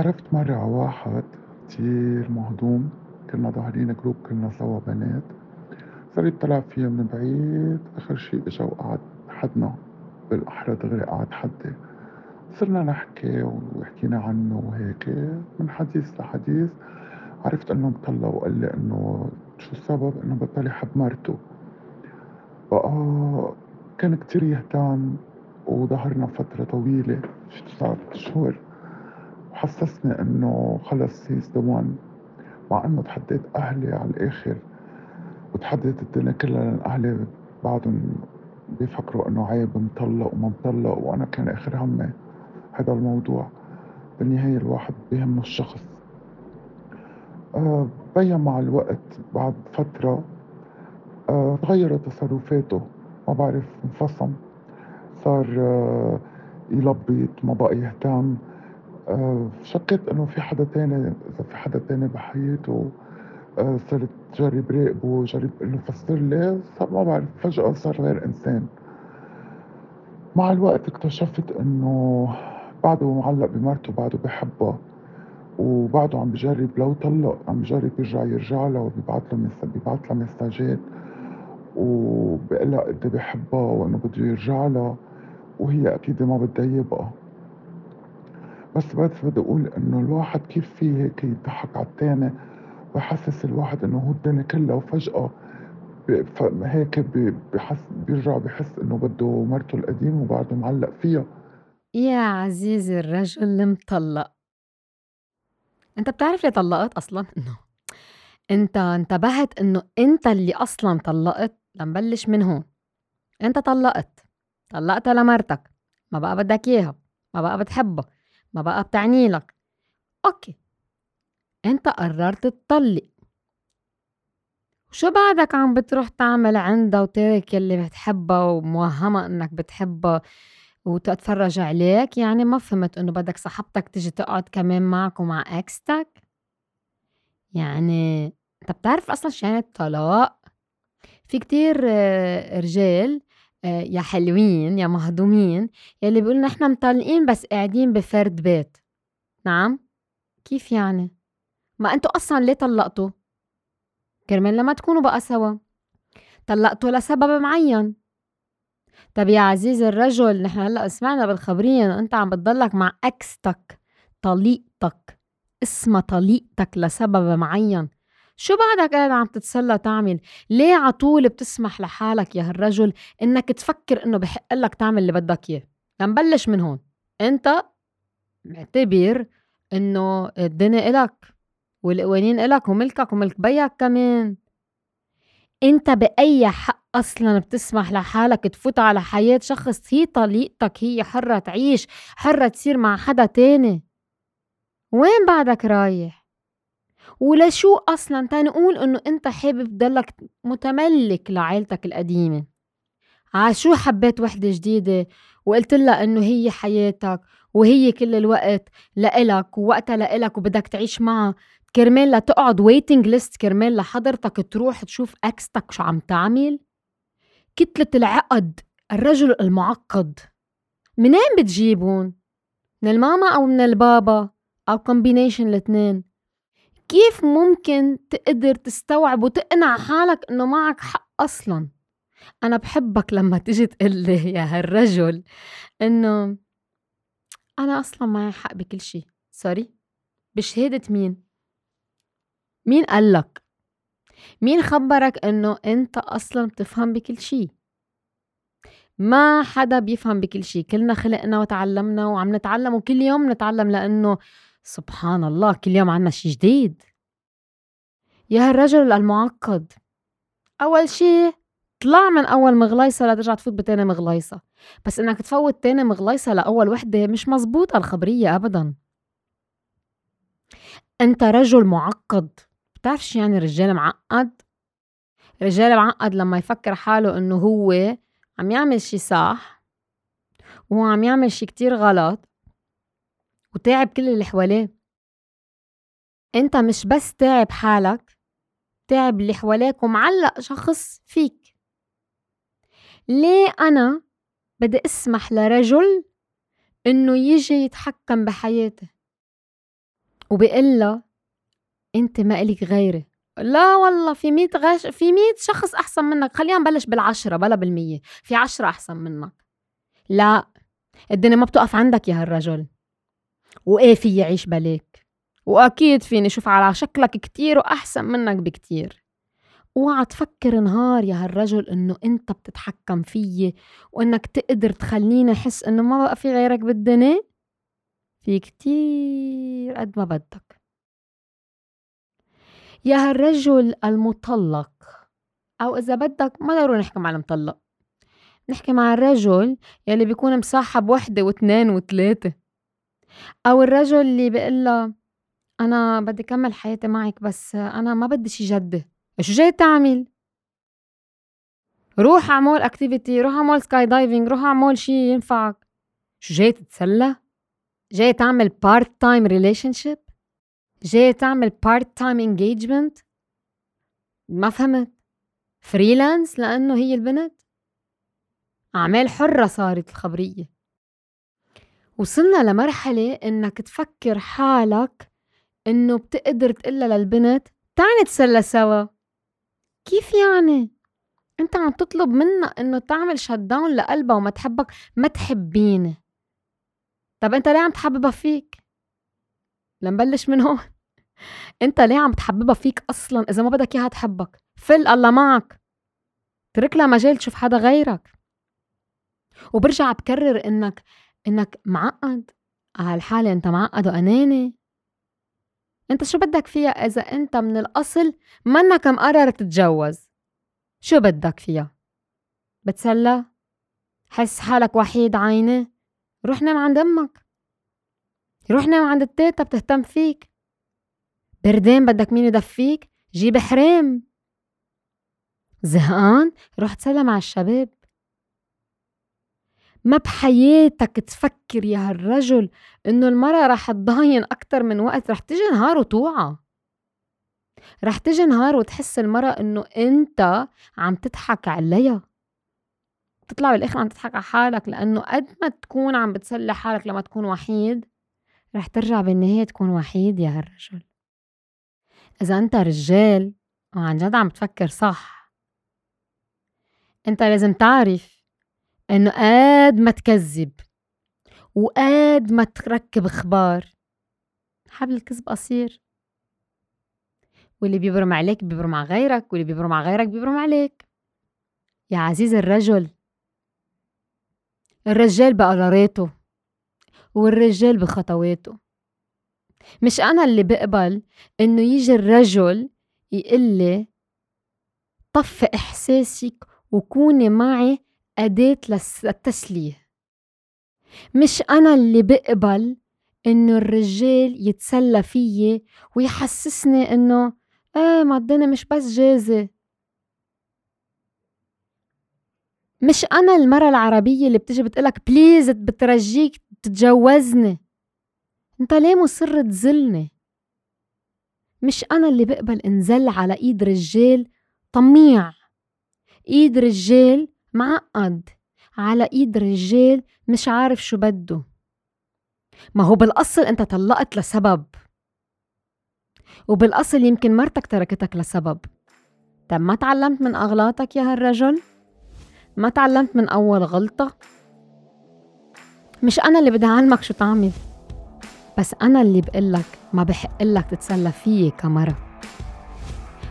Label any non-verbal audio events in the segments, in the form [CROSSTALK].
عرفت مرّة على واحد كتير مهضوم، كنّا ضاهرين جروب كلنا سوا بنات، صار يطّلع فيّا من بعيد، آخر شي إجا وقعد حدنا، بالأحرى دغري قعد حدّي، صرنا نحكي وحكينا عنّه وهيك، من حديث لحديث. عرفت إنّه مطلّق وقال لي إنه شو السبب؟ إنه بطّل يحب مرته، بقى كان كتير يهتم وضهرنا فترة طويلة. شي تسعة أشهر، وحسّسني إنه خلص he's the one مع إنه تحدّيت أهلي على الآخر، وتحدّيت الدنيا كلّا لإن أهلي بعدُن بيفكروا إنه عيب مطلّق وما مطلّق وأنا كان آخر همّي هيدا الموضوع، بالنهاية الواحد بيهمّه الشخص. آآ بيّن مع الوقت بعد فترة آآ تغيّرت تصرفاته، ما بعرف انفصم، صار يلبّط، ما بقى يهتم، شكّيت إنه في حدا تاني إذا في حدا تاني بحياته، آآ صرت جرّب راقبه، جرّب إنه فسّر لي، صار ما بعرف فجأة صار غير إنسان. مع الوقت اكتشفت إنه بعده معلّق بمرته وبعده بيحبّا، وبعده عم بيجرّب لو طلّق عم بيجرّب يرجع وبيبعت لها مس بيبعت لها مساجات وبيقول لها قد إيه بيحبّا وإنه بده يرجعلا، وهي أكيد ما بدّا يبقى. بس بس بدي أقول إنه الواحد كيف في هيك يضحّك على التاني ويحسّس الواحد إنه هو الدنيا كلّا وفجأة هيك بحس بيرجع بحس إنه بده مرته القديمة وبعده معلّق فيها. يا عزيزي الرجل المطلّق، أنت بتعرف ليه طلّقت أصلًا؟ [LAUGHS] إنه أنت انتبهت إنه أنت اللي أصلًا طلّقت؟ لنبلّش من هون، أنت طلّقت، طلّقتا لمرتك، ما بقى بدّك ياها، ما بقى بتحبّا، ما بقى بتعني لك، أوكي، أنت قرّرت تطلّق، وشو بعدك عم بتروح تعمل عندا وتارك يلّي بتحبّا وموهّمة إنّك بتحبّا وتتفرّج عليك؟ يعني ما فهمت إنه بدك صاحبتك تيجي تقعد كمان معك ومع إكستك؟ يعني أنت بتعرف أصلًا شو يعني الطلاق؟ في كتير رجال يا حلوين يا مهضومين يلّي بيقولوا نحن مطلقين بس قاعدين بفرد بيت، نعم؟ كيف يعني؟ ما أنتم أصلًا ليه طلّقتوا؟ كرمال لما تكونوا بقى سوا، طلّقتوا لسبب معيّن، طب يا عزيزي الرجل نحن هلّأ سمعنا بالخبرية إنه أنت عم بتضلّك مع إكستك طليقتك اسما طليقتك لسبب معيّن، شو بعدك قاعد عم تتسلّى تعمل؟ ليه عطول بتسمح لحالك يا هالرجل إنّك تفكّر إنه بي حقلّك تعمل اللي بدّك ياه؟ لنبلّش من هون، أنت معتبر إنه الدنيا إلك والقوانين إلك وملكك وملك بيك كمان، أنت بأي حق أصلًا بتسمح لحالك تفوت على حياة شخص هي طليقتك هي حرّة تعيش، حرّة تصير مع حدا تاني، وين بعدك رايح؟ ولشو أصلًا تنقول إنه أنت حابب تضلّك متملّك لعيلتك القديمة، عاشو حبّيت وحدة جديدة وقلتلّا إنه هي حياتك وهي كل الوقت لإلك ووقتا لإلك وبدّك تعيش معا كرمال لا تقعد waiting list كرمال لحضرتك تروح تشوف إكستك شو عم تعمل؟ كتلة العقد الرجل المُعقّد منين بتجيبُن؟ من الماما أو من البابا أو combination التنين؟ كيف ممكن تقدر تستوعب وتقنع حالك إنه معك حق أصلًا؟ أنا بحبّك لمّا تيجي تقلّي [LAUGHS] يا هالرجل إنه أنا أصلًا معي حق بي كل شي sorry بشهادة مين؟ مين قالّك؟ مين خبّرك إنه أنت أصلًا بتفهم بي كل شي؟ ما حدا بيفهم بي كل شي كلنا خلقنا وتعلّمنا وعم نتعلّم وكل يوم نتعلّم لإنّه سبحان الله كل يوم عنّا شي جديد. يا هالرجل المُعقّد أول شي اطلع من أول مغليصة لا ترجع تفوت بتاني مغليصة، بس إنّك تفوّت تاني مغليصة لأول وحدة مش مزبوطة الخبريّة أبدًا. أنت رجل مُعقّد بتعرف شو يعني رجّال معقّد؟ رجال معقّد لمّا يفكّر حاله إنه هوّ عم يعمل شي صح وهو عم يعمل شي كتير غلط وتاعب كل اللي حواليه، أنت مش بس تاعب حالك تاعب اللي حواليك ومعلّق شخص فيك، ليه أنا بدّي إسمح لرجل إنّو ييجي يتحكّم بحياتي؟ وبيقول أنت ما إلك غيري؟ لا والله في 100 غش في 100 شخص أحسن منك. خلينا نبلش بالعشرة بلا بالمية. في عشرة أحسن منك. لا الدنيا ما بتقف عندك يا هالرجل. وإيه في يعيش بلاك وأكيد فيني شوف على شكلك كتير وأحسن منك بكتير. أوعى تفكر نهار يا هالرجل إنه أنت بتتحكم فيي وإنك تقدر تخليني أحس إنه ما بقى في غيرك بالدنيا؟ في كتير قد ما بدك. يا هالرجل المطلق أو إذا بدك ما ضروري نحكي مع المطلق. نحكي مع الرجل يلي بيكون مصاحب وحدة واثنين وثلاثة. أو الرجل اللي بيقول أنا بدي كمل حياتي معك بس أنا ما بدي شي جدة شو جاي تعمل؟ روح اعمل activity روح اعمل skydiving روح اعمل شي ينفعك شو جاي تتسلى؟ جاي تعمل part-time relationship؟ جاي تعمل part-time engagement ما فهمت freelance لأنه هي البنت أعمال حرة صارت الخبرية وصلنا لمرحلة إنك تفكر حالك إنه بتقدر تقلها للبنت تعالي نتسلى سوا. كيف يعني؟ أنت عم تطلب منا إنه تعمل شت داون لقلبها وما تحبك ما تحبيني. طب أنت ليه عم تحببها فيك؟ لنبلش من هون. [LAUGHS] أنت ليه عم تحببها فيك أصلا إذا ما بدك إياها تحبك؟ فل الله معك. ترك لها مجال تشوف حدا غيرك. وبرجع بكرر إنك إنك معقد هالحالة أنت معقد وأناني؟ أنت شو بدك فيها إذا أنت من الأصل منك مقرر تتجوز؟ شو بدك فيها؟ بتسلى؟ حس حالك وحيد عيني؟ روح نام عند أمك. روح نام عند التيتا بتهتم فيك. بردان بدك مين يدفيك؟ جيب حرام. زهقان؟ روح تسلى مع الشباب. ما بحياتك تفكر يا هالرجل إنه المرأة رح تضاين أكتر من وقت رح تجي نهار وتوعى. رح تجي نهار وتحس المرأة إنه أنت عم تضحك عليها. تطلع بالآخر عم تضحك على حالك لأنه قد ما تكون عم بتسلي حالك لما تكون وحيد رح ترجع بالنهاية تكون وحيد يا هالرجل. إذا أنت رجال وعن جد عم تفكر صح. أنت لازم تعرف إنه قد ما تكذب وقد ما تركب أخبار. حبل الكذب قصير. واللي بيبرم عليك بيبرم على غيرك واللي بيبرم على غيرك بيبرم عليك. يا عزيز الرجل. الرجال بقراريته والرجال بخطواته مش أنا اللي بقبل إنه يجي الرجل يقلي طفي إحساسك وكوني معي أداة للتسلية. مش أنا اللي بقبل إنه الرجال يتسلى فيي ويحسسني إنه إيه ما الدنيا مش بس جازة مش أنا المرة العربية اللي بتجي بتقلك بليز بترجيك تتجوزني. أنت ليه مصر تزلني مش أنا اللي بقبل انزل على إيد رجال طميع. إيد رجال معقد على إيد رجال مش عارف شو بده. ما هو بالأصل أنت طلقت لسبب. وبالأصل يمكن مرتك تركتك لسبب. طب ما تعلمت من أغلاطك يا هالرجل؟ ما تعلمت من أول غلطة؟ مش أنا اللي بدي أعلمك شو تعمل. بس أنا اللي بقلك ما بحق لك تتسلى فيي كمرة.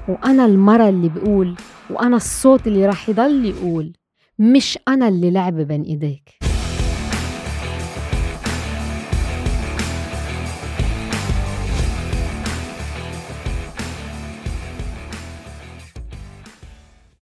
وأنا المرة اللي بقول وأنا الصوت اللي راح يضل يقول. مش أنا اللي لعبة بين إيديك.